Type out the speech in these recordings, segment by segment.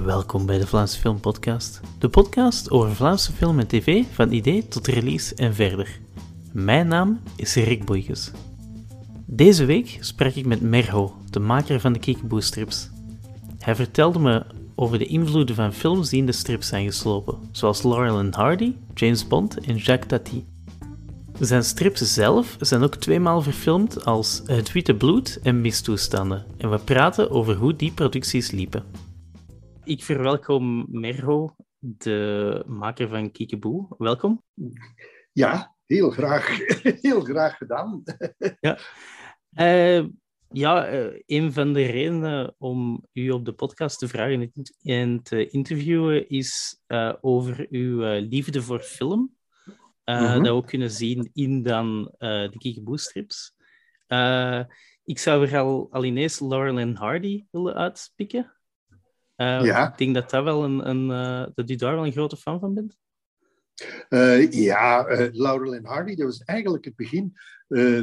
Welkom bij de Vlaamse Film Podcast, de podcast over Vlaamse film en tv van idee tot release en verder. Mijn naam is Rick Boeikes. Deze week sprak ik met Merho, de maker van de Kiekeboe-strips. Hij vertelde me over de invloeden van films die in de strips zijn geslopen, zoals Laurel and Hardy, James Bond en Jacques Tati. Zijn strips zelf zijn ook tweemaal verfilmd als Het Witte Bloed en Mistoestanden, en we praten over hoe die producties liepen. Ik verwelkom Merho, de maker van Kiekeboe. Welkom. Ja, heel graag, heel graag gedaan. Ja, uh, ja uh, een van de redenen om u op de podcast te vragen en te interviewen is uh, over uw liefde voor film. -hmm. Dat we ook kunnen zien in dan de Kiekeboe-strips. ik zou er al, al ineens Laurel en Hardy willen uitpikken. Uh, ja. Ik denk dat, dat, wel een, een uh, dat u daar wel een grote fan van bent. Uh, ja, Laurel en Hardy, dat was eigenlijk het begin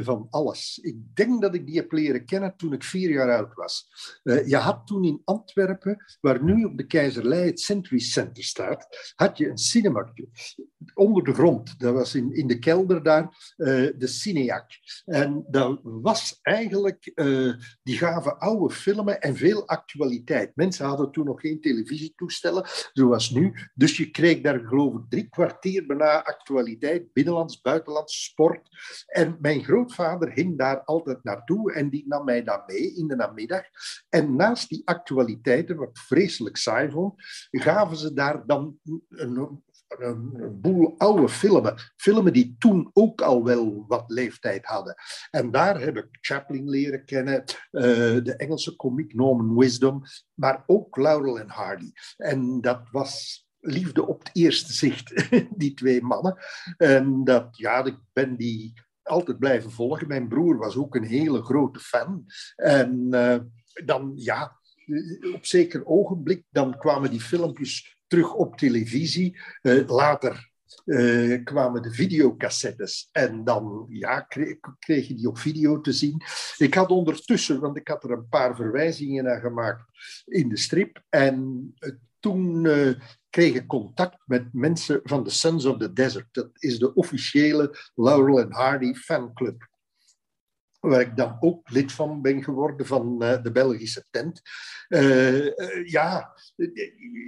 van alles. Ik denk dat ik die heb leren kennen toen ik vier jaar oud was. je had toen in Antwerpen, waar nu op de Keizerlei het Century Center staat, had je een cinema onder de grond. Dat was in, in de kelder daar, de Cineac. En dat was eigenlijk, die gaven oude filmen en veel actualiteit. Mensen hadden toen nog geen televisietoestellen, zoals nu. Dus je kreeg daar geloof ik drie kwartier bijna actualiteit, binnenlands, buitenlands, sport. En mijn grootvader hing daar altijd naartoe en die nam mij dan mee in de namiddag. En naast die actualiteiten, wat vreselijk saai vond, gaven ze daar dan een, een, boel oude filmen. Filmen die toen ook al wel wat leeftijd hadden. En daar heb ik Chaplin leren kennen, uh, de Engelse komiek Norman Wisdom, maar ook Laurel en Hardy. En dat was liefde op het eerste zicht, die twee mannen. En dat, ja, ik ben die altijd blijven volgen. Mijn broer was ook een hele grote fan. En uh, dan, ja, op zeker ogenblik, dan kwamen die filmpjes terug op televisie. Uh, later uh, kwamen de videocassettes en dan ja, kreeg, je die op video te zien. Ik had ondertussen, want ik had er een paar verwijzingen naar gemaakt in de strip. En toen kreeg ik contact met mensen van de Sons of the Desert. Dat is de officiële Laurel and Hardy fanclub. Waar ik dan ook lid van ben geworden van uh, de Belgische tent. Uh, uh, ja,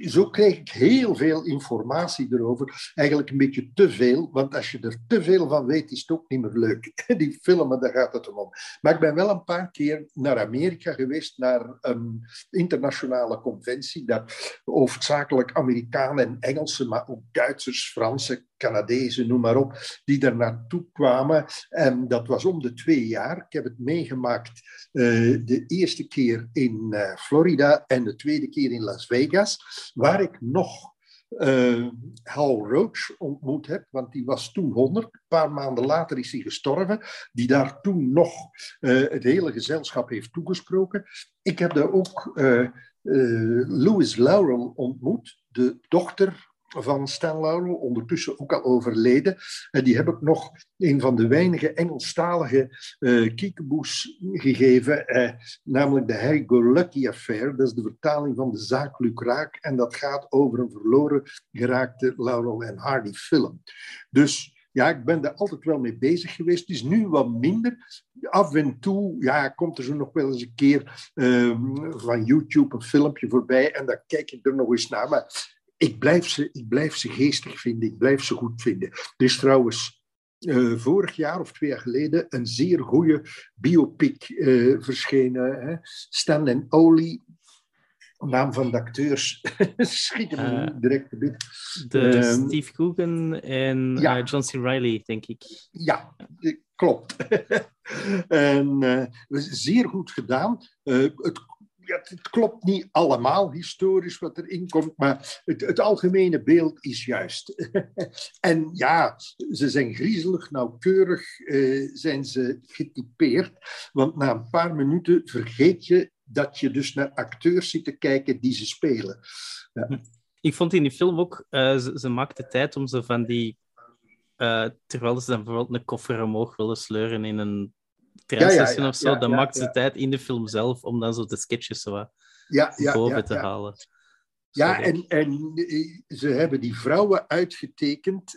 zo kreeg ik heel veel informatie erover. Eigenlijk een beetje te veel, want als je er te veel van weet, is het ook niet meer leuk. Die filmen, daar gaat het om. Maar ik ben wel een paar keer naar Amerika geweest, naar een internationale conventie, dat hoofdzakelijk Amerikanen en Engelsen, maar ook Duitsers, Fransen, Canadezen, noem maar op, die daar naartoe kwamen. En dat was om de twee jaar. Ik heb het meegemaakt uh, de eerste keer in uh, Florida en de tweede keer in Las Vegas, waar ik nog uh, Hal Roach ontmoet heb, want die was toen 100. Een paar maanden later is hij gestorven, die daar toen nog het hele gezelschap heeft toegesproken. Ik heb daar ook Louis Laurel ontmoet, de dochter van Stan Laurel, ondertussen ook al overleden. En die heb ik nog een van de weinige Engelstalige uh, kiekeboes gegeven, uh, namelijk de Hey Go Lucky Affair. Dat is de vertaling van de zaak Luc Raak en dat gaat over een verloren geraakte Laurel en Hardy film. Dus ja, ik ben daar altijd wel mee bezig geweest. Het is nu wat minder. Af en toe ja, komt er zo nog wel eens een keer um, van YouTube een filmpje voorbij en dan kijk ik er nog eens naar. Maar ik blijf, ze, ik blijf ze geestig vinden, ik blijf ze goed vinden. Er is trouwens uh, vorig jaar of twee jaar geleden een zeer goede biopic uh, verschenen. Hè? Stan en Oli, naam van de acteurs, schieten me uh, direct te binnen. De um, Steve Coogan en ja. John C. Reilly, denk ik. Ja, klopt. en zeer goed gedaan. het ja, het klopt niet allemaal historisch wat erin komt, maar het, het algemene beeld is juist. en ja, ze zijn griezelig, nauwkeurig uh, zijn ze getypeerd, want na een paar minuten vergeet je dat je dus naar acteurs zit te kijken die ze spelen. Ja. Ik vond in die film ook, uh, ze, ze maakte tijd om ze van die, uh, terwijl ze dan bijvoorbeeld een koffer omhoog willen sleuren in een treinstation ja, ja, of zo, dan maakt ze tijd in de film zelf om dan zo de sketches zo boven te halen. Ja, en, en ze hebben die vrouwen uitgetekend.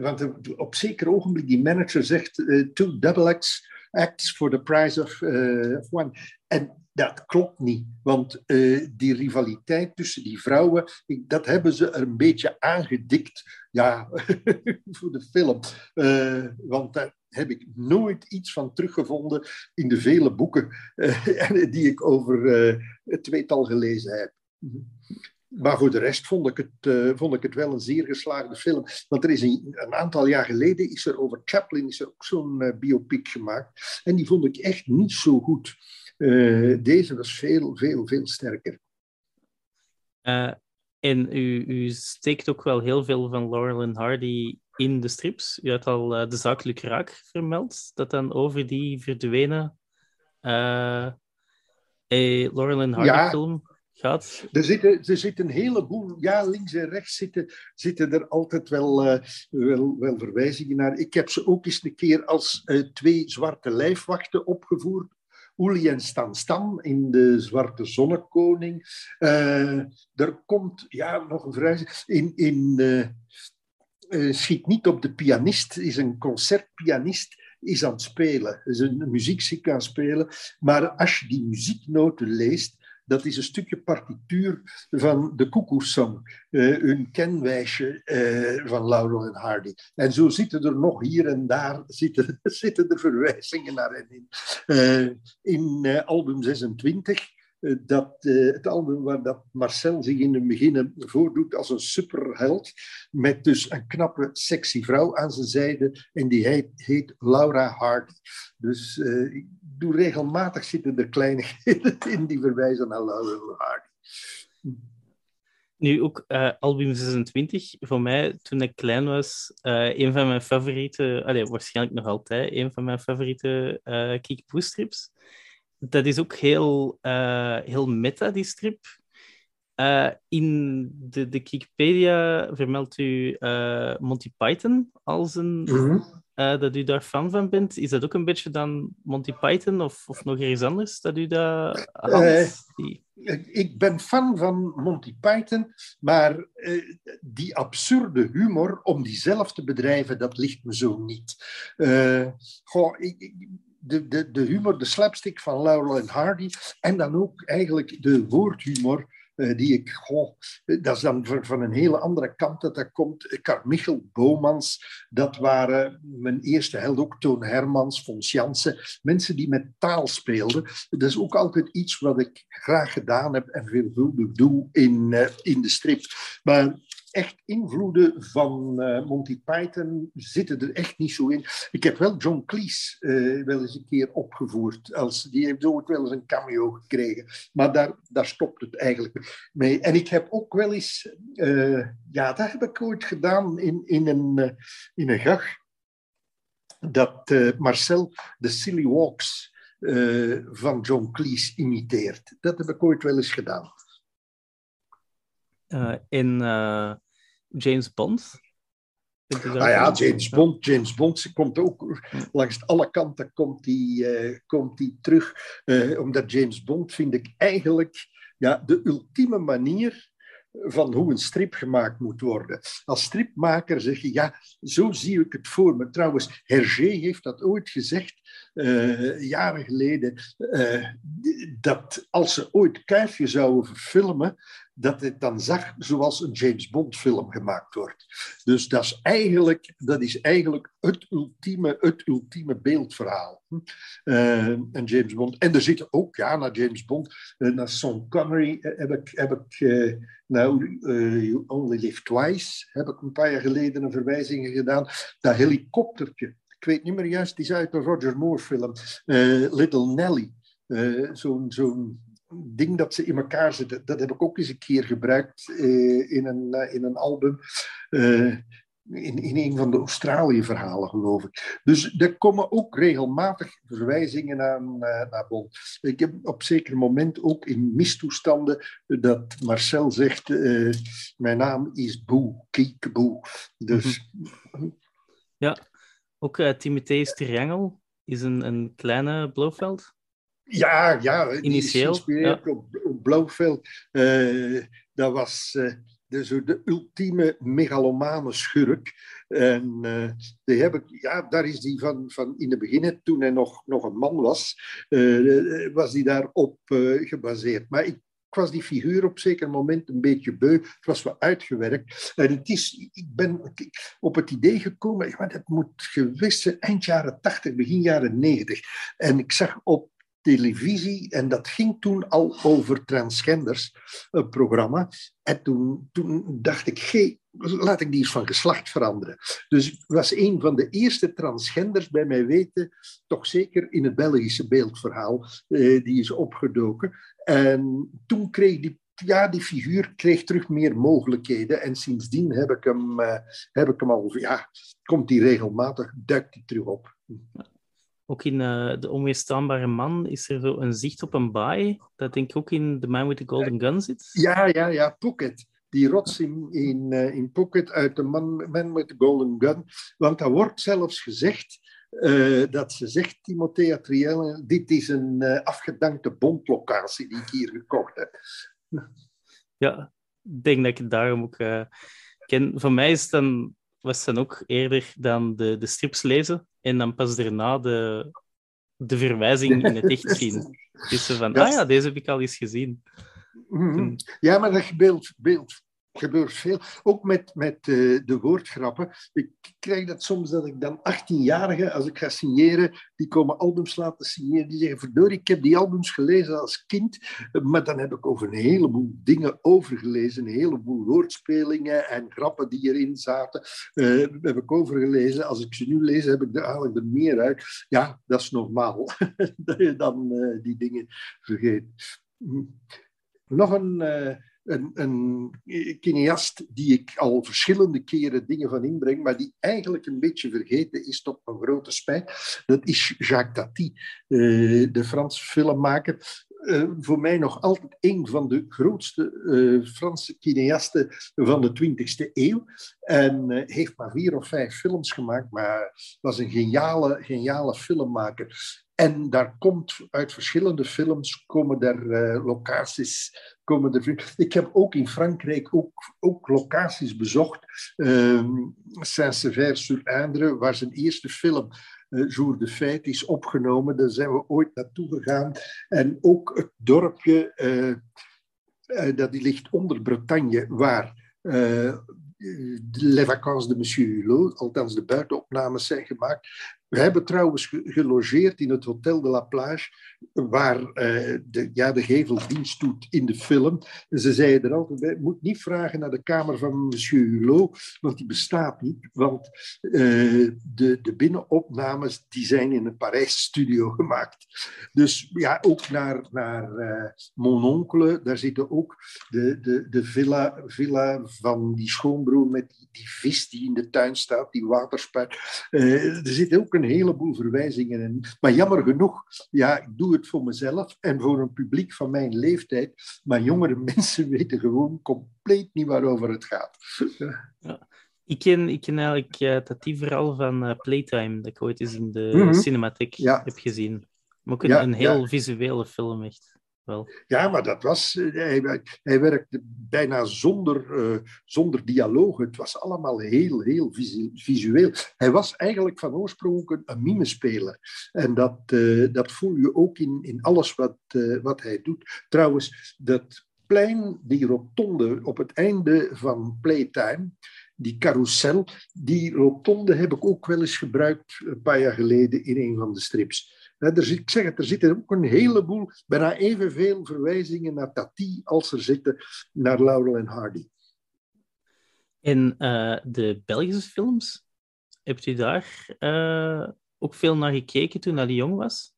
want op zeker ogenblik die manager zegt two double acts, acts for the price of, of one. En dat klopt niet, want uh, die rivaliteit tussen die vrouwen, dat hebben ze er een beetje aangedikt ja, voor de film. Want daar heb ik nooit iets van teruggevonden in de vele boeken uh, die ik over het tweetal gelezen heb. Maar voor de rest vond ik, het, vond ik het wel een zeer geslaagde film. Want er is een, aantal jaar geleden is er over Chaplin is er ook zo'n biopic gemaakt. En die vond ik echt niet zo goed. Uh, deze was veel, veel, veel sterker. Uh, en u, u steekt ook wel heel veel van Laurel Hardy in de strips. U had al uh, de zakelijke raak vermeld, dat dan over die verdwenen Laurel en Hardy ja. film gaat. Er zitten, er zitten een heleboel, ja, links en rechts zitten, zitten er altijd wel, wel, wel verwijzingen naar. Ik heb ze ook eens een keer als twee zwarte lijfwachten opgevoerd Oeli en Stan Stan in de Zwarte Zonnekoning. Uh, er komt, ja, nog een vraag. In, in uh, Schiet niet op de pianist, is een concertpianist is aan het spelen. Is een muziekziek aan het spelen. Maar als je die muzieknoten leest, dat is een stukje partituur van de Koekoesong, uh, een kenwijsje uh, van Laurel en Hardy. En zo zitten er nog hier en daar zitten, zitten er verwijzingen naar hen in. In album 26 dat het album waar dat Marcel zich in het begin voordoet als een superheld, met dus een knappe, sexy vrouw aan zijn zijde, en die heet, heet Laura Hardy. Dus uh, doe regelmatig zitten er kleinigheden in die verwijzen naar Laurel Hardy. Nu ook album 26, voor mij toen ik klein was, een van mijn favoriete, allee, waarschijnlijk nog altijd, een van mijn favoriete uh, kickboestrips. Dat is ook heel, heel meta, die strip. in de, de Wikipedia vermeldt u Monty Python als een mm uh, dat u daar fan van bent. Is dat ook een beetje dan Monty Python of, of nog ergens anders dat u daar Ik ben fan van Monty Python, maar die absurde humor om die zelf te bedrijven, dat ligt me zo niet. goh, ik, de, de, de humor, de slapstick van Laurel en Hardy en dan ook eigenlijk de woordhumor uh, die ik, goh, dat is dan van, een hele andere kant dat dat komt. Carmichael Bomans, dat waren mijn eerste held, ook Toon Hermans, Fons Jansen, mensen die met taal speelden. Dat is ook altijd iets wat ik graag gedaan heb en veelvuldig doe in, uh, in de strip. Maar echt invloeden van uh, Monty Python zitten er echt niet zo in. Ik heb wel John Cleese uh, wel eens een keer opgevoerd. Als, die heeft ook wel eens een cameo gekregen. Maar daar, daar stopt het eigenlijk mee. En ik heb ook wel eens... Uh, ja, dat heb ik ooit gedaan in, in, een, in een gag. Dat Marcel de Silly Walks van John Cleese imiteert. Dat heb ik ooit wel eens gedaan. Uh, in uh, James Bond. Ah ja, James Bond, James Bond komt ook langs alle kanten komt die, uh, komt die terug. omdat James Bond vind ik eigenlijk ja, de ultieme manier van hoe een strip gemaakt moet worden. Als stripmaker zeg je, ja, zo zie ik het voor me. Trouwens, Hergé heeft dat ooit gezegd, uh, jaren geleden, uh, dat als ze ooit Kuifje zouden verfilmen, dat het dan zag zoals een James Bond film gemaakt wordt. Dus dat is eigenlijk, dat is eigenlijk het, ultieme, het ultieme beeldverhaal. Uh, en James Bond. En er zitten ook, ja, naar James Bond, uh, naar Sean Connery heb ik, heb ik nou, You Only Live Twice, heb ik een paar jaar geleden een verwijzing gedaan. Dat helikoptertje, ik weet niet meer juist, die is uit een Roger Moore film, Little Nelly. Zo'n zo'n ding dat ze in elkaar zitten. Dat heb ik ook eens een keer gebruikt uh, in, een, uh, in een album. Uh, in, in een van de Australië-verhalen, geloof ik. Dus er komen ook regelmatig verwijzingen aan, naar Bond. Ik heb op zeker moment ook in mistoestanden dat Marcel zegt: Mijn naam is Boe, Kiekeboe. Dus. Mhm. Ja, ook uh, Timotheus Triangel is een, een kleine Blofeld. Ja, ja. Initieel, geïnspireerd op, op Blofeld. Eh, dat was eh, de, zo de ultieme megalomane schurk. En eh, die heb ik, ja, daar is die van, van in het begin, toen hij nog, nog een man was, was die daarop gebaseerd. Maar ik, ik was die figuur op een zeker moment een beetje beu. Het was wel uitgewerkt. En het is, ik ben op het idee gekomen, dat moet geweest zijn eind jaren 80, begin jaren 90. En ik zag op televisie, en dat ging toen al over transgenders, een programma. En toen, toen dacht ik, hey, laat ik die eens van geslacht veranderen. Dus was een van de eerste transgenders, bij mij weten, toch zeker in het Belgische beeldverhaal, eh, die is opgedoken. En toen kreeg die ja, die figuur kreeg terug meer mogelijkheden. En sindsdien heb ik hem, uh, heb ik hem al, ja, komt hij regelmatig, duikt hij terug op. Ook in uh, De Onweerstaanbare Man is er zo een zicht op een baai, dat denk ik ook in The Man with the Golden Gun zit. Ja, ja, ja, Pocket. Die rots in, in, uh, in Pocket uit The Man, Man with the Golden Gun. Want daar wordt zelfs gezegd uh, dat ze zegt, Timothea Trielle, dit is een afgedankte bondlocatie die ik hier gekocht heb. Ja, ik denk dat ik het daarom ook ken. Voor mij is het dan was dan ook eerder dan de, de strips lezen en dan pas daarna de, de verwijzing in het echt zien. Dus van, ah ja, deze heb ik al eens gezien. -hmm. Ja, maar dat beeld, beeld gebeurt veel. Ook met, met uh, de woordgrappen. Ik krijg dat soms dat ik dan 18-jarigen, als ik ga signeren, die komen albums laten signeren. Die zeggen, verdorie, ik heb die albums gelezen als kind, maar dan heb ik over een heleboel dingen overgelezen. Een heleboel woordspelingen en grappen die erin zaten, uh, heb ik overgelezen. Als ik ze nu lees, heb ik er eigenlijk er meer uit. Ja, dat is normaal. dat je dan die dingen vergeet. Nog een een, een cineast die ik al verschillende keren dingen van inbreng, maar die eigenlijk een beetje vergeten is tot mijn grote spijt. Dat is Jacques Tati, uh, de Franse filmmaker. Uh, voor mij nog altijd een van de grootste uh, Franse cineasten van de 20e eeuw. En heeft maar vier of vijf films gemaakt, maar was een geniale, geniale filmmaker. En daar komt uit verschillende films komen uh, locaties. Komen er, ik heb ook in Frankrijk ook, ook locaties bezocht. Uh, Saint-Sever-sur-Indre, waar zijn eerste film Jour de Fête is opgenomen. Daar zijn we ooit naartoe gegaan. En ook het dorpje, dat die ligt onder Bretagne, waar Les Vacances de Monsieur Hulot, althans de buitenopnames zijn gemaakt. We hebben trouwens gelogeerd in het Hotel de la Plage, waar uh, de, ja, de gevelsdienst doet in de film. En ze zeiden er altijd bij, moet niet vragen naar de kamer van monsieur Hulot, want die bestaat niet. Want uh, de, de binnenopnames die zijn in een Parijs-studio gemaakt. Dus ja, ook naar, naar uh, daar zitten ook de, de, de villa, villa van die schoonbroer met die, die vis die in de tuin staat, die waterspuit. er zit ook een een heleboel verwijzingen in. Maar jammer genoeg, ja, ik doe het voor mezelf en voor een publiek van mijn leeftijd. Maar jongere mensen weten gewoon compleet niet waarover het gaat. Ja. Ik ken, ik ken eigenlijk uh, dat die vooral van uh, Playtime, dat ik ooit eens in de mm -hmm. cinematheek ja. heb gezien. Maar ook een, ja, een heel visuele film, echt. Wel. Ja, maar dat was. Hij, hij werkte bijna zonder, uh, zonder dialoog. Het was allemaal heel, heel visueel. Hij was eigenlijk van oorsprong een, een mimespeler. En dat, uh, dat voel je ook in, in alles wat, wat hij doet. Trouwens, dat plein, die rotonde op het einde van Playtime die carousel, die rotonde heb ik ook wel eens gebruikt een paar jaar geleden in een van de strips. Er zit, ik zeg het, er zitten ook een heleboel, bijna evenveel verwijzingen naar Tati als er zitten naar Laurel en Hardy. En uh, de Belgische films, hebt u daar uh, ook veel naar gekeken toen hij jong was?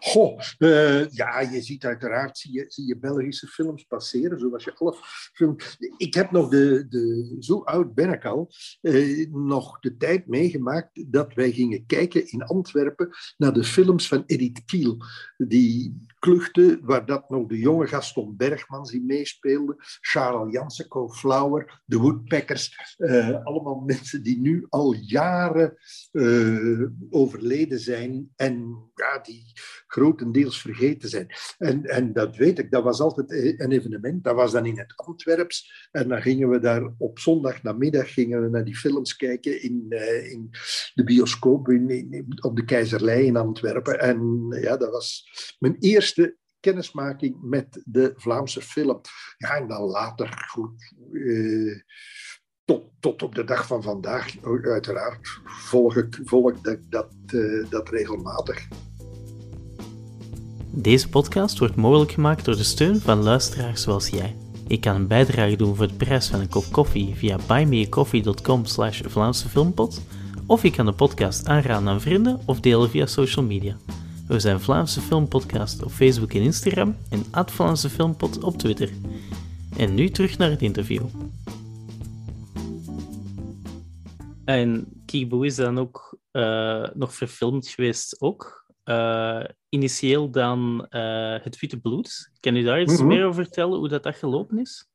Goh, uh, ja, je ziet uiteraard zie je, zie je Belgische films passeren, zoals je alle films... Ik heb nog de, de zo oud ben ik al, uh, nog de tijd meegemaakt dat wij gingen kijken in Antwerpen naar de films van Edith Kiel. Die kluchten, waar dat nog de jonge Gaston Bergmans die meespeelde, Charles Jansen, Flower, de Woodpeckers, uh, allemaal mensen die nu al jaren overleden zijn en ja, die grotendeels vergeten zijn. En, en dat weet ik, dat was altijd een evenement, dat was dan in het Antwerps en dan gingen we daar op zondagnamiddag gingen we naar die films kijken in, uh, in de bioscoop in, op de Keizerlei in Antwerpen. En ja, dat was mijn eerste kennismaking met de Vlaamse film. Ja, en dan later, goed, eh, tot, tot op de dag van vandaag, uiteraard, volg ik volg dat, dat, uh, dat regelmatig. Deze podcast wordt mogelijk gemaakt door de steun van luisteraars zoals jij. Je kan een bijdrage doen voor de prijs van een kop koffie via buymeacoffee.com slash Vlaamse Filmpot, of je kan de podcast aanraden aan vrienden of delen via social media. We zijn Vlaamse Filmpodcast op Facebook en Instagram en at Vlaamse Filmpot op Twitter. En nu terug naar het interview. En Kiekboe is dan ook uh, nog verfilmd geweest ook. Uh, initieel dan uh, Het Witte Bloed. Kan u daar iets mm -hmm. meer over vertellen, hoe dat, dat gelopen is?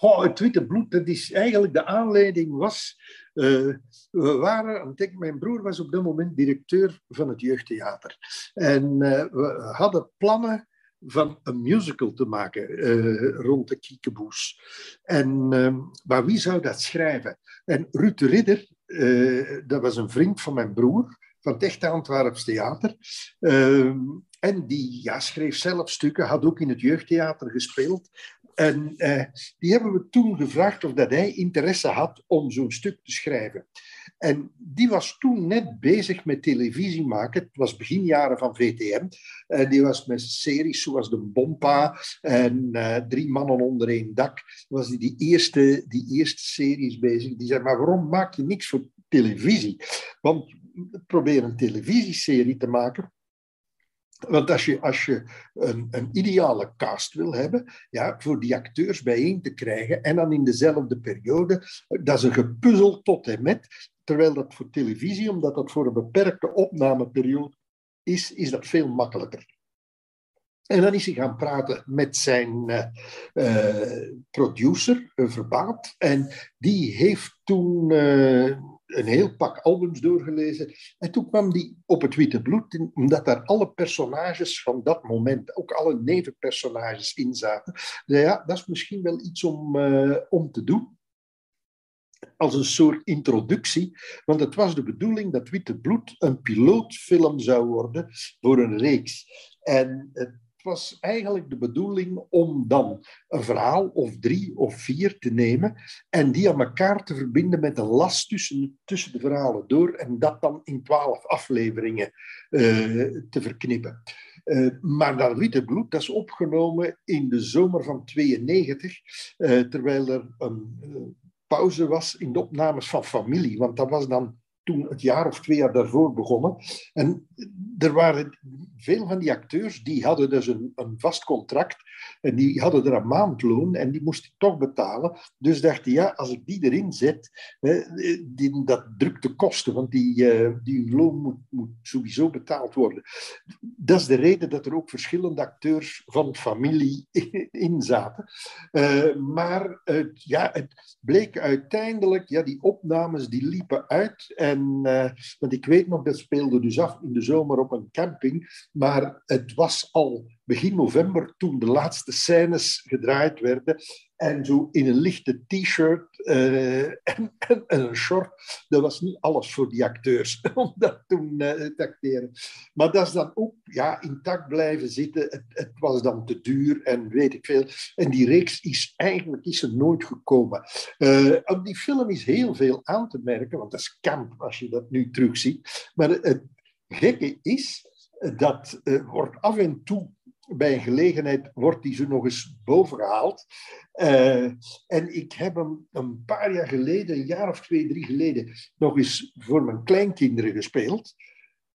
Oh, het Witte Bloed, dat is eigenlijk de aanleiding was... Uh, we waren, denk, mijn broer was op dat moment directeur van het jeugdtheater. En we hadden plannen van een musical te maken rond de Kiekeboes. En maar wie zou dat schrijven? En Ruud de Ridder, dat was een vriend van mijn broer van het echte Antwerps Theater. Uh, en die ja, schreef zelf stukken, had ook in het jeugdtheater gespeeld. En uh, die hebben we toen gevraagd of dat hij interesse had om zo'n stuk te schrijven. En die was toen net bezig met televisie maken. Het was beginjaren van VTM. En die was met series zoals De Bompa en uh, Drie Mannen onder één dak. Was die, die, eerste, die eerste series bezig. Die zei, maar waarom maak je niks voor televisie? Want probeer een televisieserie te maken. Want als je, als je een, een, ideale cast wil hebben, ja, voor die acteurs bijeen te krijgen en dan in dezelfde periode, dat is een gepuzzel tot en met. Terwijl dat voor televisie, omdat dat voor een beperkte opnameperiode is, is dat veel makkelijker. En dan is hij gaan praten met zijn uh, uh, producer, Verbaat. En die heeft toen uh, een heel pak albums doorgelezen. En toen kwam die op het Witte Bloed, omdat daar alle personages van dat moment, ook alle nevenpersonages in zaten. Dus ja, dat is misschien wel iets om, uh, om te doen. Als een soort introductie, want het was de bedoeling dat Witte Bloed een pilootfilm zou worden voor een reeks. En het was eigenlijk de bedoeling om dan een verhaal of drie of vier te nemen en die aan elkaar te verbinden met een last tussen, tussen de verhalen door en dat dan in twaalf afleveringen uh, te verknippen. Uh, maar dat Witte Bloed, dat is opgenomen in de zomer van 92, uh, eh, terwijl er een pauze was in de opnames van Familie, want dat was dan toen het jaar of twee jaar daarvoor begonnen. En er waren veel van die acteurs die hadden dus een, een vast contract en die hadden er een maandloon en die moest toch betalen. Dus dacht ja, als ik die erin zet, die, dat drukt de kosten, want die, uh, die loon moet, moet sowieso betaald worden. Dat is de reden dat er ook verschillende acteurs van familie in zaten. Uh, maar uh, ja, het bleek uiteindelijk, ja, die opnames die liepen uit. En, want ik weet nog, dat speelde dus af in de zomer op een camping, maar het was al begin november toen de laatste scènes gedraaid werden. En zo in een lichte t-shirt uh, en, en, een short. Dat was niet alles voor die acteurs om dat toen uh, te acteren. Maar dat is dan ook ja, intact blijven zitten. Het, het, was dan te duur en weet ik veel. En die reeks is eigenlijk is er nooit gekomen. Uh, op die film is heel veel aan te merken, want dat is camp als je dat nu terugziet. Maar het gekke is dat wordt af en toe bij een gelegenheid wordt die zo nog eens bovengehaald. Uh, en ik heb hem een paar jaar geleden, een jaar of twee, drie geleden, nog eens voor mijn kleinkinderen gespeeld.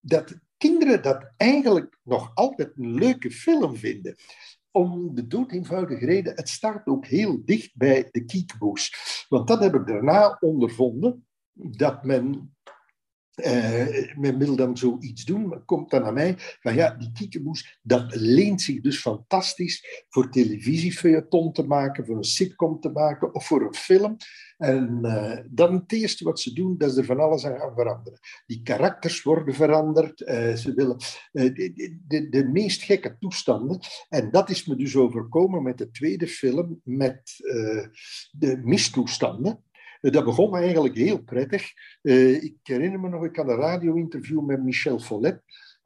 Dat kinderen dat eigenlijk nog altijd een leuke film vinden. Om de dood eenvoudige reden, het staat ook heel dicht bij de kiekboes. Want dat heb ik daarna ondervonden, dat men men wil dan zoiets doen, maar komt dan naar mij van ja, die kiekeboes, dat leent zich dus fantastisch voor televisiefeuilleton te maken, voor een sitcom te maken of voor een film. En uh, dan het eerste wat ze doen, dat is er van alles aan gaan veranderen. Die karakters worden veranderd, uh, ze willen de, de, de, meest gekke toestanden. En dat is me dus overkomen met de tweede film, met de mistoestanden. Eh, dat begon eigenlijk heel prettig. Uh, ik herinner me nog, ik had een radio-interview met Michel Follet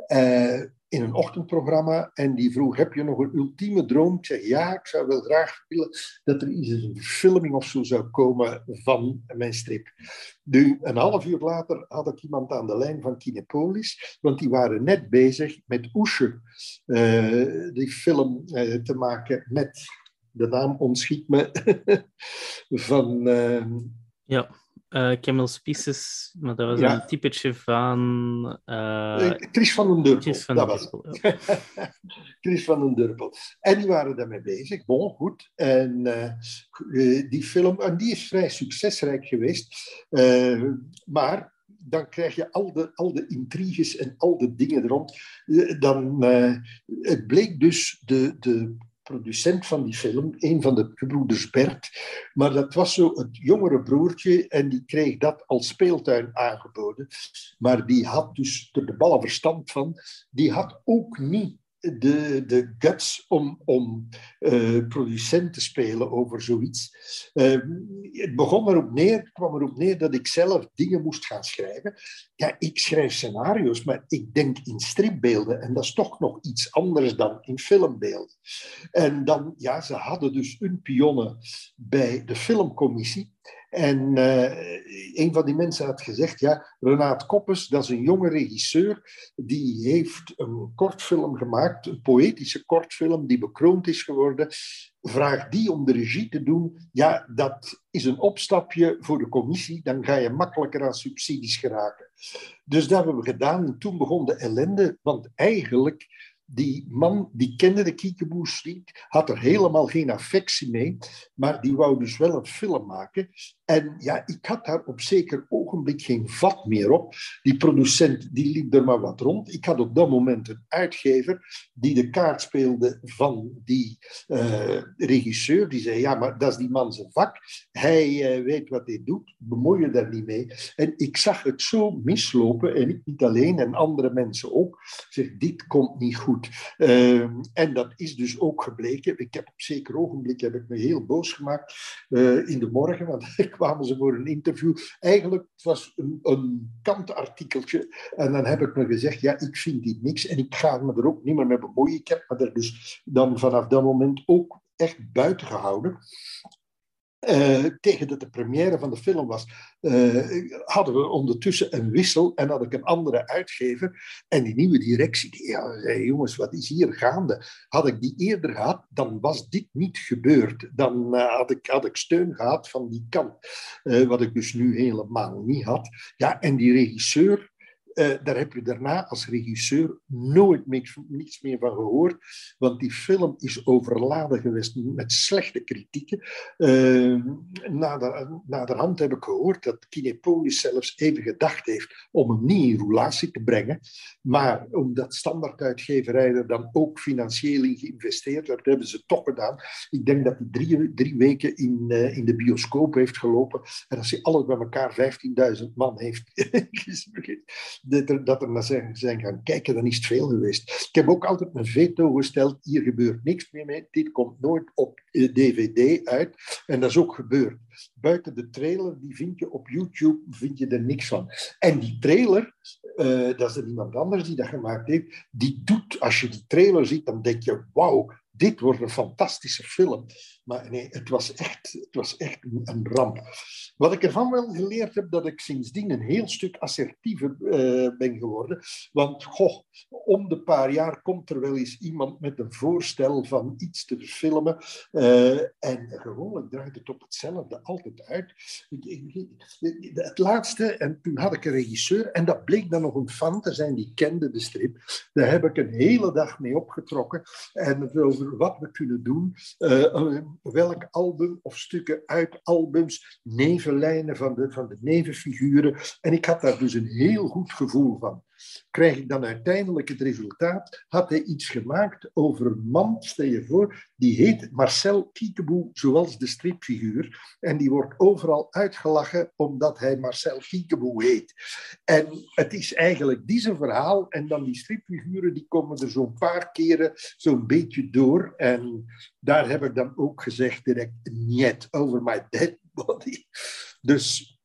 uh, in een ochtendprogramma en die vroeg, heb je nog een ultieme droom? Ik zeg, ja, ik zou wel graag willen dat er iets een filming of zo zou komen van mijn strip. Nu, een half uur later had ik iemand aan de lijn van Kinepolis, want die waren net bezig met Oesje, uh, die film te maken met de naam ontschiet me, van ja, uh, Camel Species, maar dat was een typetje van... Uh, Chris van den Durpel, Chris van dat was ja. Chris van den Durpel. En die waren daarmee bezig, bon, goed. En uh, die film, en die is vrij succesrijk geweest. maar dan krijg je al de, al de intriges en al de dingen rond. Dan, het bleek dus de, de producent van die film, een van de gebroeders Bert. Maar dat was zo het jongere broertje en die kreeg dat als speeltuin aangeboden. Maar die had dus er de ballen verstand van. Die had ook niet de, de guts om, om uh, producent te spelen over zoiets. Uh, het begon erop neer, kwam erop neer dat ik zelf dingen moest gaan schrijven. Ja, ik schrijf scenario's, maar ik denk in stripbeelden. En dat is toch nog iets anders dan in filmbeelden. En dan, ja, ze hadden dus een pionne bij de filmcommissie. En uh, een van die mensen had gezegd, ja, Renaat Koppes, dat is een jonge regisseur, die heeft een kortfilm gemaakt, een poëtische kortfilm die bekroond is geworden. Vraag die om de regie te doen, ja, dat is een opstapje voor de commissie, dan ga je makkelijker aan subsidies geraken. Dus dat hebben we gedaan en toen begon de ellende, want eigenlijk die man die kende de Kiekeboes niet, had er helemaal geen affectie mee, maar die wou dus wel een film maken. En ja, ik had daar op zeker ogenblik geen vat meer op. Die producent die liep er maar wat rond. Ik had op dat moment een uitgever die de kaart speelde van die uh, regisseur. Die zei, ja, maar dat is die man zijn vak. Hij uh, weet wat hij doet, bemoei je daar niet mee. En ik zag het zo mislopen, en ik niet alleen, en andere mensen ook. Zeg, dit komt niet goed. Uh, en dat is dus ook gebleken. Ik heb op zeker ogenblik heb ik me heel boos gemaakt in de morgen, want ik kwamen ze voor een interview. Eigenlijk was een, een kantartikeltje. En dan heb ik me gezegd, ja, ik vind dit niks en ik ga me er ook niet meer mee bemoeien. Ik heb me er dus dan vanaf dat moment ook echt buiten gehouden. Uh, tegen dat de première van de film was, uh, hadden we ondertussen een wissel en had ik een andere uitgever. En die nieuwe directie, die ja, jongens, wat is hier gaande? Had ik die eerder gehad, dan was dit niet gebeurd. Dan uh, had, ik, had ik steun gehad van die kant, wat ik dus nu helemaal niet had. Ja, en die regisseur, uh, daar heb je daarna als regisseur nooit niks, niets meer van gehoord, want die film is overladen geweest met slechte kritieken. Uh, nader, naderhand heb ik gehoord dat Kinepolis zelfs even gedacht heeft om hem niet in roulatie te brengen, maar omdat standaarduitgeverij er dan ook financieel in geïnvesteerd werd, hebben ze toch gedaan. Ik denk dat hij drie, weken in, uh, in de bioscoop heeft gelopen en als hij alles bij elkaar 15.000 man heeft er, dat er naar zijn, zijn gaan kijken, dan is het veel geweest. Ik heb ook altijd mijn veto gesteld, hier gebeurt niks meer mee, dit komt nooit op DVD eh, uit. En dat is ook gebeurd. Buiten de trailer, die vind je op YouTube, vind je er niks van. En die trailer, uh, dat is er iemand anders die dat gemaakt heeft, die doet, als je die trailer ziet, dan denk je, wauw, dit wordt een fantastische film. Maar nee, het was echt, het was echt een ramp. Wat ik ervan wel geleerd heb, dat ik sindsdien een heel stuk assertiever uh, ben geworden. Want goh, om de paar jaar komt er wel eens iemand met een voorstel van iets te filmen. Uh, en gewoonlijk draait het op hetzelfde altijd uit. Het laatste, en toen had ik een regisseur, en dat bleek dan nog een fan te zijn die kende de strip. Daar heb ik een hele dag mee opgetrokken. En over wat we kunnen doen. Uh, welk album of stukken uit albums, nevenlijnen van de, van de nevenfiguren. En ik had daar dus een heel goed gevoel van. Krijg ik dan uiteindelijk het resultaat? Had hij iets gemaakt over een man, stel je voor, die heet Marcel Kiekeboe, zoals de stripfiguur. En die wordt overal uitgelachen omdat hij Marcel Kiekeboe heet. En het is eigenlijk zijn verhaal. En dan die stripfiguren, die komen er zo'n paar keren zo'n beetje door. En daar heb ik dan ook gezegd direct, niet over my dead body. Dus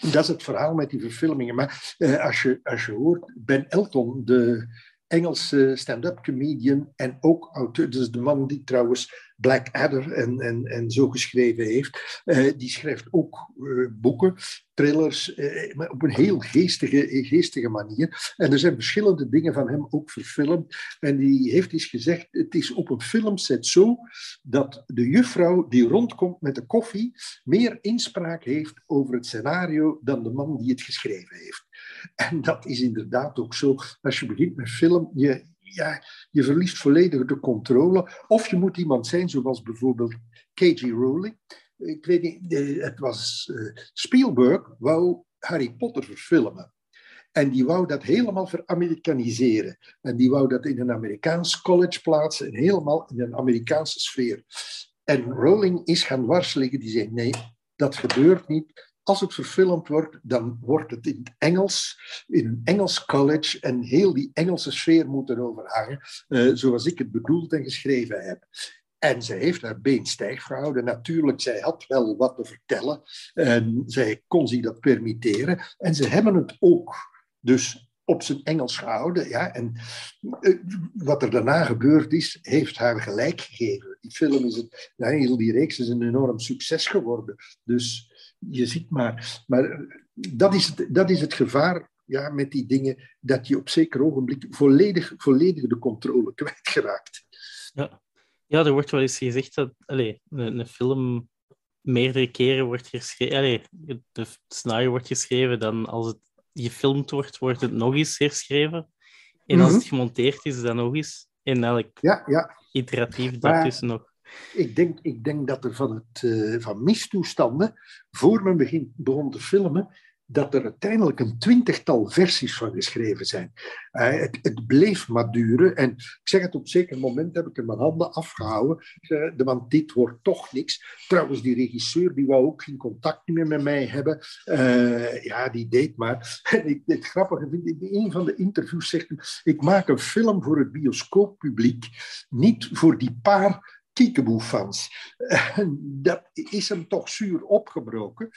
dat is het verhaal met die verfilmingen. Maar eh, als, je, als je hoort, Ben Elton, de Engelse stand-up comedian en ook auteur, dus de man die trouwens Blackadder en, en, en zo geschreven heeft. Uh, die schrijft ook uh, boeken, thrillers, uh, maar op een heel geestige, geestige manier. En er zijn verschillende dingen van hem ook verfilmd. En die heeft eens gezegd, het is op een filmset zo dat de juffrouw die rondkomt met de koffie meer inspraak heeft over het scenario dan de man die het geschreven heeft. En dat is inderdaad ook zo. Als je begint met film, je, ja, je verliest volledig de controle. Of je moet iemand zijn zoals bijvoorbeeld K.G. Rowling. Ik weet niet, eh, het was uh, Spielberg wou Harry Potter verfilmen. En die wou dat helemaal veramerikaniseren. En die wou dat in een Amerikaans college plaatsen en helemaal in een Amerikaanse sfeer. En Rowling is gaan warselen. Die zei: nee, dat gebeurt niet. Als het verfilmd wordt, dan wordt het in het Engels, in een Engels college, en heel die Engelse sfeer moet erover hangen, uh, zoals ik het bedoeld en geschreven heb. En ze heeft haar been stijf gehouden. Natuurlijk, zij had wel wat te vertellen. En zij kon zich dat permitteren. En ze hebben het ook. Dus op zijn Engels gehouden. Ja, en uh, wat er daarna gebeurd is, heeft haar gelijk gegeven. Die film is, het, die reeks is een enorm succes geworden. Dus je ziet maar. Maar dat is het, dat is het gevaar ja, met die dingen, dat je op zeker ogenblik volledig, volledig de controle kwijtgeraakt. Ja. ja, er wordt wel eens gezegd dat allez, een, een film meerdere keren wordt geschreven. Het scenario wordt geschreven, dan als het gefilmd wordt, wordt het nog eens herschreven. En als het mhm. gemonteerd is, dan nog eens. En elk ja, ja. iteratief daartussen nog. Ik denk, ik denk dat er van, het, uh, van mistoestanden, voor men begin, begon te filmen, dat er uiteindelijk een twintigtal versies van geschreven zijn. Uh, het, bleef maar duren. En ik zeg het op een zeker moment heb ik er mijn handen afgehouden. Uh, want dit wordt toch niks. Trouwens, die regisseur die wou ook geen contact meer met mij hebben. Uh, ja, die deed maar. En ik, het grappige vind ik, in een van de interviews zegt hij, ik maak een film voor het bioscooppubliek. Niet voor die paar Kiekeboe-fans. Dat is hem toch zuur opgebroken,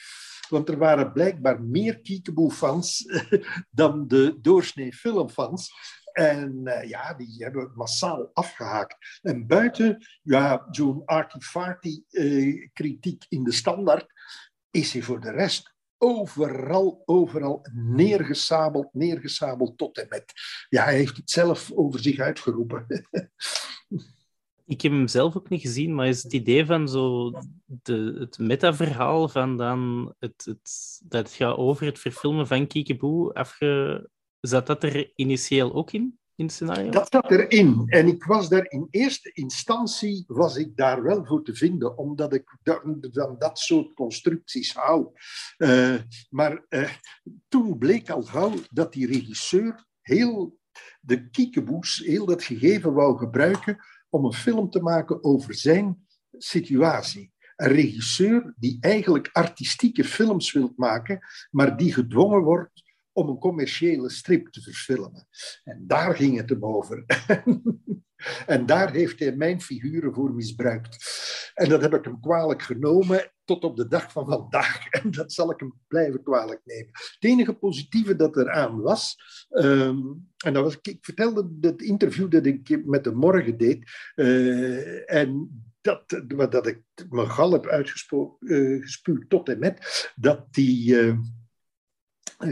want er waren blijkbaar meer Kiekeboe-fans dan de doorsnee filmfans. En uh, ja, die hebben massaal afgehaakt. En buiten ja, zo'n arty-farty uh, kritiek in de standaard, is hij voor de rest overal, overal neergesabeld, neergesabeld tot en met. Ja, hij heeft het zelf over zich uitgeroepen. ik heb hem zelf ook niet gezien, maar is het idee van zo de, het metaverhaal van dan het, het, dat het gaat over het verfilmen van Kiekeboe afge... Zat dat er initieel ook in, in het scenario? Dat zat erin. En ik was daar in eerste instantie was ik daar wel voor te vinden, omdat ik van dat soort constructies hou. Uh, maar uh, toen bleek al gauw dat die regisseur heel de kiekeboes, heel dat gegeven wou gebruiken om een film te maken over zijn situatie. Een regisseur die eigenlijk artistieke films wil maken, maar die gedwongen wordt om een commerciële strip te verfilmen. En daar ging het hem over. en daar heeft hij mijn figuren voor misbruikt. En dat heb ik hem kwalijk genomen tot op de dag van vandaag. En dat zal ik hem blijven kwalijk nemen. Het enige positieve dat eraan was, um, en dat was, ik vertelde het interview dat ik met de morgen deed, uh, en dat, dat ik mijn gal heb uitgespuwd uh, tot en met, dat die uh,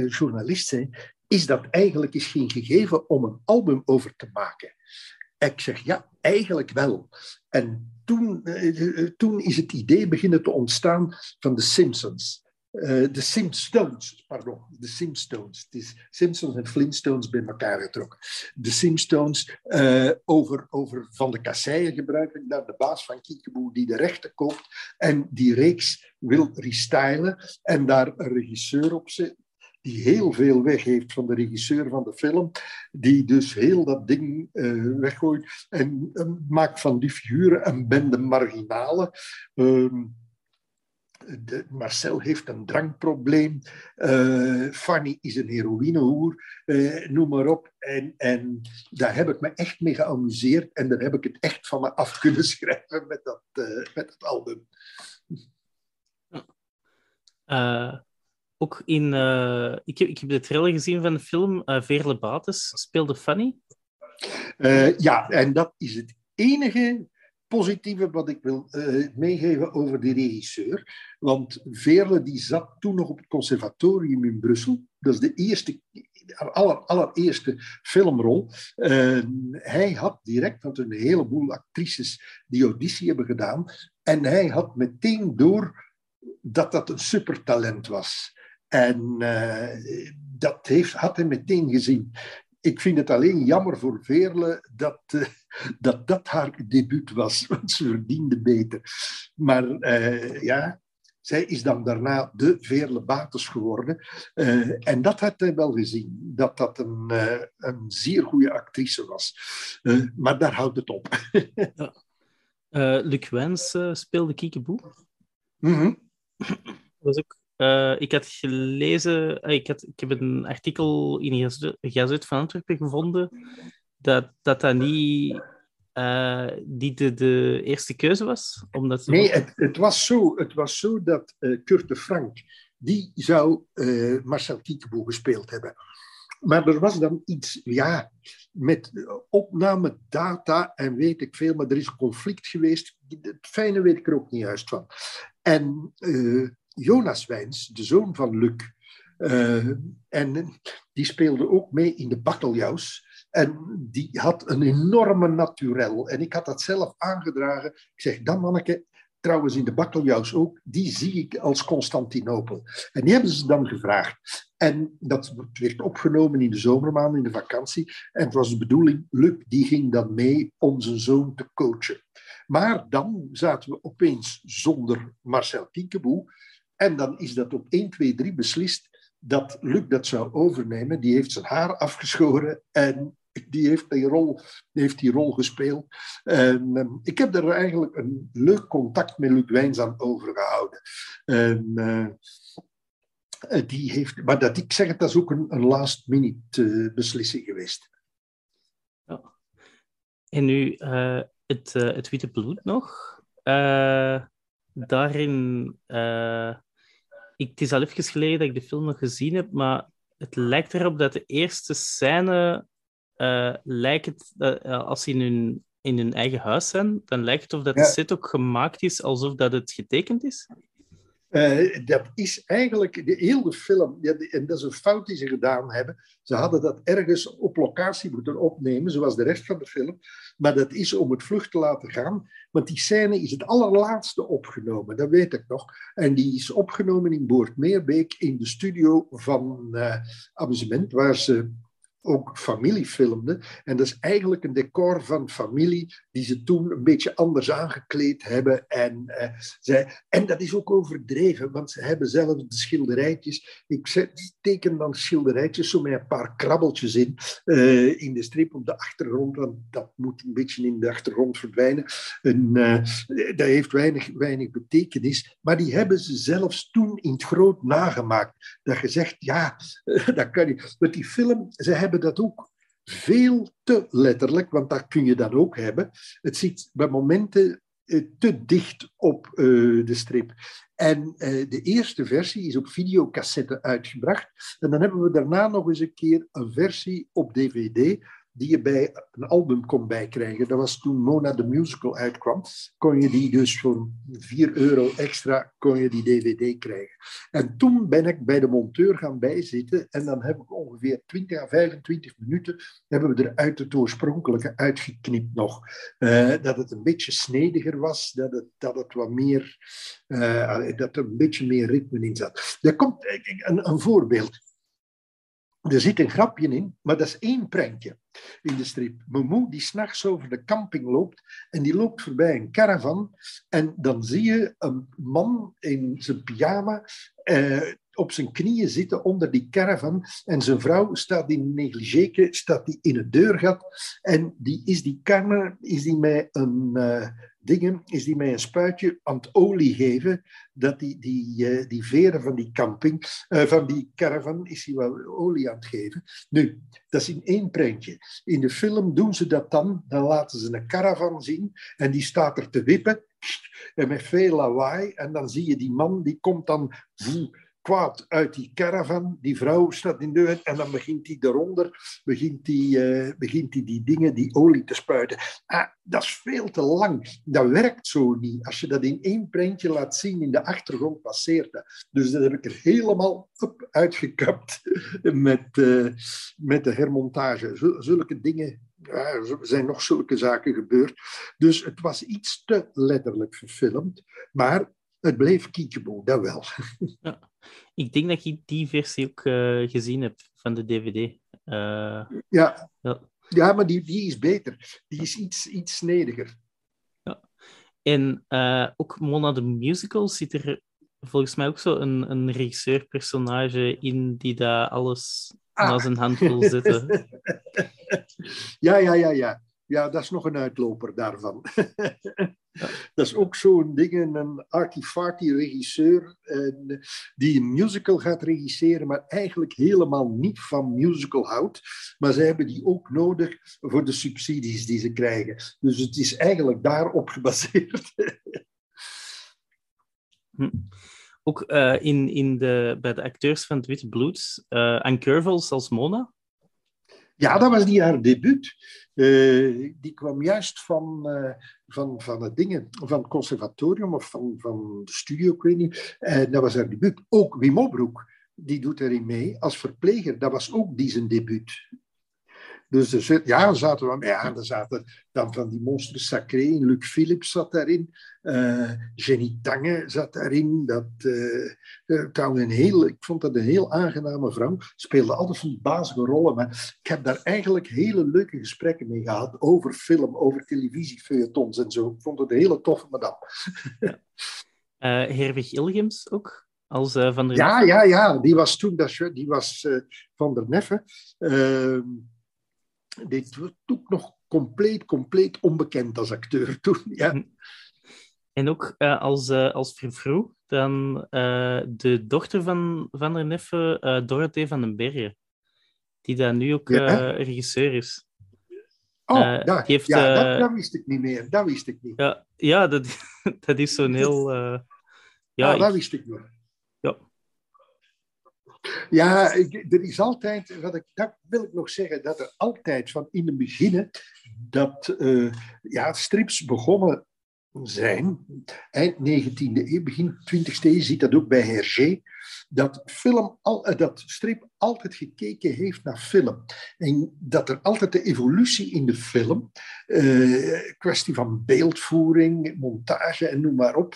journalist zei, is dat eigenlijk is geen gegeven om een album over te maken. Ik zeg ja, eigenlijk wel. En toen, uh, toen is het idee beginnen te ontstaan van de Simpsons. de Simpsons, pardon, de Simpsons. Het is Simpsons en Flintstones bij elkaar getrokken. De Simpsons over, over Van de Kasseien gebruikelijk, daar de baas van Kiekeboe die de rechten koopt en die reeks wil restylen en daar een regisseur op zit, die heel veel weg heeft van de regisseur van de film, die dus heel dat ding uh, weggooit en maakt van die figuren een bende marginalen. Ehm, de, Marcel heeft een drankprobleem. Uh, Fanny is een heroïnehoer, noem maar op. En, en daar heb ik me echt mee geamuseerd. En daar heb ik het echt van me af kunnen schrijven met dat, met dat album ook in... Uh, ik, heb, ik heb de trailer gezien van de film. Uh, Veerle Bates speelde Fanny. Uh, ja, en dat is het enige positieve wat ik wil meegeven over de regisseur. Want Veerle die zat toen nog op het conservatorium in Brussel. Dat is de eerste, aller, allereerste filmrol. hij had direct, want een heleboel actrices die auditie hebben gedaan. En hij had meteen door dat dat een supertalent was. En uh, dat heeft, had hij meteen gezien. Ik vind het alleen jammer voor Veerle dat, uh, dat dat haar debuut was, want ze verdiende beter. Maar uh, ja, zij is dan daarna de Veerle Bates geworden. en dat had hij wel gezien, dat dat een, een zeer goede actrice was. maar daar houdt het op. ja. Luc Wens speelde Kiekeboe. Mm -hmm. Dat was ook uh, ik had gelezen, uh, ik, had, ik heb een artikel in Gazet van Antwerpen gevonden dat dat, dat niet, uh, niet de, de, eerste keuze was. Omdat nee, het, het, was zo, het was zo dat Kurt de Frank, die zou Marcel Kiekeboe gespeeld hebben. Maar er was dan iets, ja, met opname, data en weet ik veel, maar er is conflict geweest. Het fijne weet ik er ook niet juist van. En Jonas Wijns, de zoon van Luc. Uh, en die speelde ook mee in de bakkeljauws. En die had een enorme naturel. En ik had dat zelf aangedragen. Ik zeg, dan manneke, trouwens in de bakkeljauws ook, die zie ik als Constantinopel. En die hebben ze dan gevraagd. En dat werd opgenomen in de zomermaanden, in de vakantie. En het was de bedoeling, Luc die ging dan mee om zijn zoon te coachen. Maar dan zaten we opeens zonder Marcel Kiekeboe. En dan is dat op 1, 2, 3 beslist dat Luc dat zou overnemen. Die heeft zijn haar afgeschoren en die heeft die rol, heeft die rol gespeeld. En, um, ik heb daar eigenlijk een leuk contact met Luc Wijns aan overgehouden. En, uh, die heeft, maar dat, ik zeg het, dat is ook een, last-minute uh, beslissing geweest. Ja. En nu uh, het, het Witte Bloed nog. daarin ik, het is al even geleden dat ik de film nog gezien heb, maar het lijkt erop dat de eerste scène uh, lijkt het, uh, als ze in hun, in hun eigen huis zijn, dan lijkt het of dat de set ook gemaakt is alsof dat het getekend is. Uh, dat is eigenlijk de hele film, en dat is een fout die ze gedaan hebben. Ze hadden dat ergens op locatie moeten opnemen, zoals de rest van de film. Maar dat is om het vlug te laten gaan. Want die scène is het allerlaatste opgenomen, dat weet ik nog. En die is opgenomen in Boortmeerbeek in de studio van uh, Amusement, waar ze ook familie filmde. En dat is eigenlijk een decor van familie die ze toen een beetje anders aangekleed hebben. En, zij, en dat is ook overdreven, want ze hebben zelf de schilderijtjes. Ik zet, teken dan schilderijtjes zo met een paar krabbeltjes in, uh, in de strip op de achtergrond, want dat moet een beetje in de achtergrond verdwijnen. En, uh, dat heeft weinig, weinig betekenis, maar die hebben ze zelfs toen in het groot nagemaakt. Dat je zegt, ja, dat kan niet. Want die film, ze hebben hebben dat ook veel te letterlijk, want dat kun je dan ook hebben. Het zit bij momenten eh, te dicht op eh, de strip. En uh, de eerste versie is op videocassette uitgebracht. En dan hebben we daarna nog eens een keer een versie op DVD. Die je bij een album kon bijkrijgen. Dat was toen Mona the Musical uitkwam. Kon je die dus voor 4 euro extra kon je die DVD krijgen. En toen ben ik bij de monteur gaan bijzitten. En dan heb ik ongeveer 20 à 25 minuten hebben we er uit het oorspronkelijke uitgeknipt nog. Uh, dat het een beetje snediger was, dat het, dat het wat meer, uh, dat er een beetje meer ritme in zat. Er komt een, een voorbeeld. Er zit een grapje in, maar dat is één prentje in de strip. Momo die s'nachts over de camping loopt en die loopt voorbij een caravan en dan zie je een man in zijn pyjama eh, op zijn knieën zitten onder die caravan en zijn vrouw staat in negligé, staat die in het deurgat en die is die karma, is die met een... Uh, dingen is die mij een spuitje aan het olie geven, dat die, die, uh, die veren van die camping, uh, van die caravan, is hij wel olie aan het geven. Nu, dat is in één prentje. In de film doen ze dat dan, dan laten ze een caravan zien en die staat er te wippen en met veel lawaai en dan zie je die man, die komt dan kwaad uit die caravan. Die vrouw staat in de deur en dan begint hij eronder, begint hij, uh, begint hij die dingen, die olie te spuiten. Ah, dat is veel te lang. Dat werkt zo niet. Als je dat in één prentje laat zien, in de achtergrond passeert dat. Dus dat heb ik er helemaal op uitgekapt met, uh, met de hermontage. Zulke dingen er zijn nog zulke zaken gebeurd. Dus het was iets te letterlijk verfilmd. Maar het bleef kiekjeboe, dat wel. Ja. Ik denk dat ik die versie ook uh, gezien heb van de DVD. Uh, ja. ja. ja, maar die, die is beter. Die is iets, iets snediger. Ja. En uh, ook Mona the Musical zit er volgens mij ook zo een, een regisseur-personage in die daar alles ah. naar zijn hand wil zetten. ja, ja, ja, ja. Ja, dat is nog een uitloper daarvan. Dat is ook zo'n ding, een artifarty regisseur die een musical gaat regisseren, maar eigenlijk helemaal niet van musical houdt. Maar ze hebben die ook nodig voor de subsidies die ze krijgen. Dus het is eigenlijk daarop gebaseerd. Hm. Ook uh, in, in de, bij de acteurs van het Witte Bloed, uh, Anne Curvels als Mona. Ja, dat was die haar debuut. Uh, die kwam juist van, uh, van, van het dingen, van conservatorium of van, van de studio, ik weet niet. En dat was haar debuut. Ook Wim Obroek, die doet erin mee als verpleger. Dat was ook die zijn debuut. Dus er ja, zaten we, ja, er zaten dan van die monsters sacré in. Luc Philips zat daarin. Uh, Jenny Tange zat daarin. Dat, uh, een heel, ik vond dat een heel aangename vrouw. Speelde altijd van die bazige rollen. Maar ik heb daar eigenlijk hele leuke gesprekken mee gehad. Over film, over televisiefeuilletons en zo. Ik vond het een hele toffe madame. Ja. Uh, Herwig Ilgems ook? Als, van der ja, ja, ja. Die was toen dat, die was, van der Neffe. Dit was ook nog compleet, compleet onbekend als acteur toen. Ja. En ook uh, als, uh, als vervroeg, dan uh, de dochter van Van der Neffe, Dorothee van den Bergen, die daar nu ook ja, regisseur is. Oh, dat, heeft, ja, dat, dat, wist ik niet meer. Dat wist ik niet. Ja, ja dat, dat is zo'n heel... ja, ah, dat wist ik nog. Ja. Er is altijd, wat ik, dat wil ik nog zeggen, dat er altijd van in het begin dat uh, ja, strips begonnen zijn, eind 19e eeuw, begin 20e eeuw, je ziet dat ook bij Hergé, dat, film al, eh, dat strip altijd gekeken heeft naar film. En dat er altijd de evolutie in de film, uh, kwestie van beeldvoering, montage en noem maar op,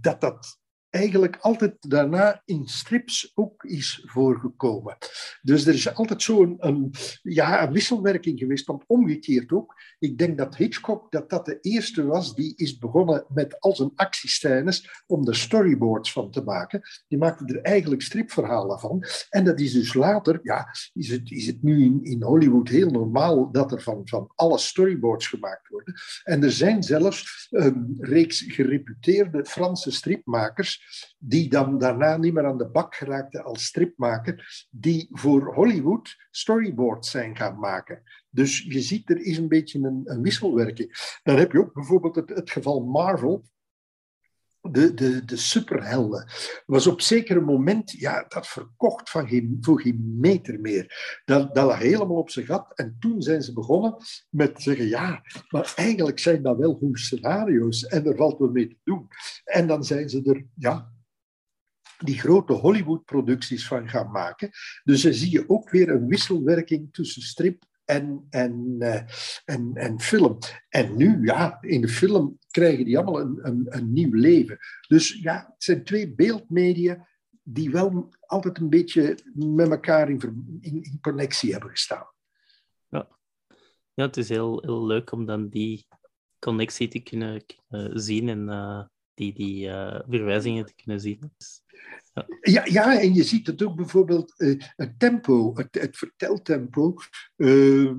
dat dat eigenlijk altijd daarna in strips ook is voorgekomen. Dus er is altijd zo'n een, ja, een wisselwerking geweest, want omgekeerd ook. Ik denk dat Hitchcock dat dat de eerste was die is begonnen met al zijn actiescènes om er storyboards van te maken. Die maakte er eigenlijk stripverhalen van. En dat is dus later, ja, is het, is het nu in, in Hollywood heel normaal dat er van, van alle storyboards gemaakt worden. En er zijn zelfs een reeks gereputeerde Franse stripmakers die dan daarna niet meer aan de bak geraakte als stripmaker, die voor Hollywood storyboards zijn gaan maken. Dus je ziet, er is een beetje een, wisselwerking. Dan heb je ook bijvoorbeeld het geval Marvel. De, de, de superhelden. was op zeker moment, ja, dat verkocht van geen, voor geen meter meer. Dat, dat lag helemaal op zijn gat. En toen zijn ze begonnen met zeggen, ja, maar eigenlijk zijn dat wel goede scenario's en er valt wel mee te doen. En dan zijn ze er, ja, die grote Hollywood-producties van gaan maken. Dus dan zie je ook weer een wisselwerking tussen strip en, en, uh, en, en film. En nu, ja, in de film krijgen die allemaal een, een, een nieuw leven. Dus ja, het zijn twee beeldmedia die wel altijd een beetje met elkaar in, in, in connectie hebben gestaan. Ja. ja, het is heel, heel leuk om dan die connectie te kunnen, zien en uh, die, die uh, verwijzingen te kunnen zien. Ja, ja, en je ziet het ook bijvoorbeeld, uh, het tempo, het, het verteltempo. Uh,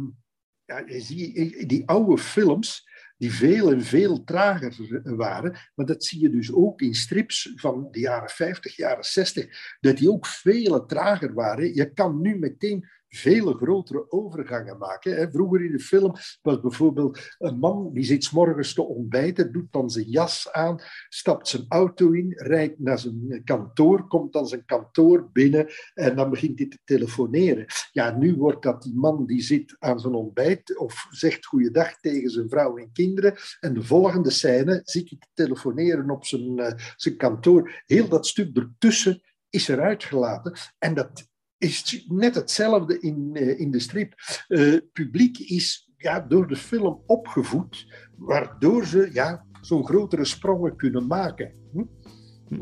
ja, ziet die oude films, die veel en veel trager waren. Maar dat zie je dus ook in strips van de jaren 50, jaren 60, dat die ook veel trager waren. Je kan nu meteen vele grotere overgangen maken. Vroeger in de film was bijvoorbeeld een man die zit morgens te ontbijten, doet dan zijn jas aan, stapt zijn auto in, rijdt naar zijn kantoor, komt dan zijn kantoor binnen en dan begint hij te telefoneren. Ja, nu wordt dat die man die zit aan zijn ontbijt of zegt goeiedag tegen zijn vrouw en kinderen en de volgende scène zit hij te telefoneren op zijn, uh, zijn kantoor. Heel dat stuk ertussen is eruit gelaten en dat is net hetzelfde in, uh, in de strip. Uh, publiek is ja, door de film opgevoed, waardoor ze ja, zo'n grotere sprongen kunnen maken. Hm?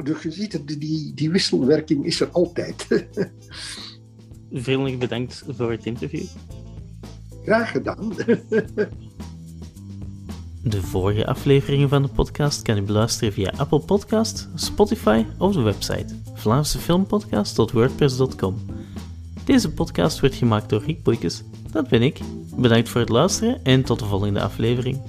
Dus je ziet, die, die wisselwerking is er altijd. Vriendelijk bedankt voor het interview. Graag gedaan. De vorige afleveringen van de podcast kan u beluisteren via Apple Podcast, Spotify of de website vlaamsefilmpodcast.wordpress.com. Deze podcast werd gemaakt door Rick Boeikes, dat ben ik. Bedankt voor het luisteren en tot de volgende aflevering.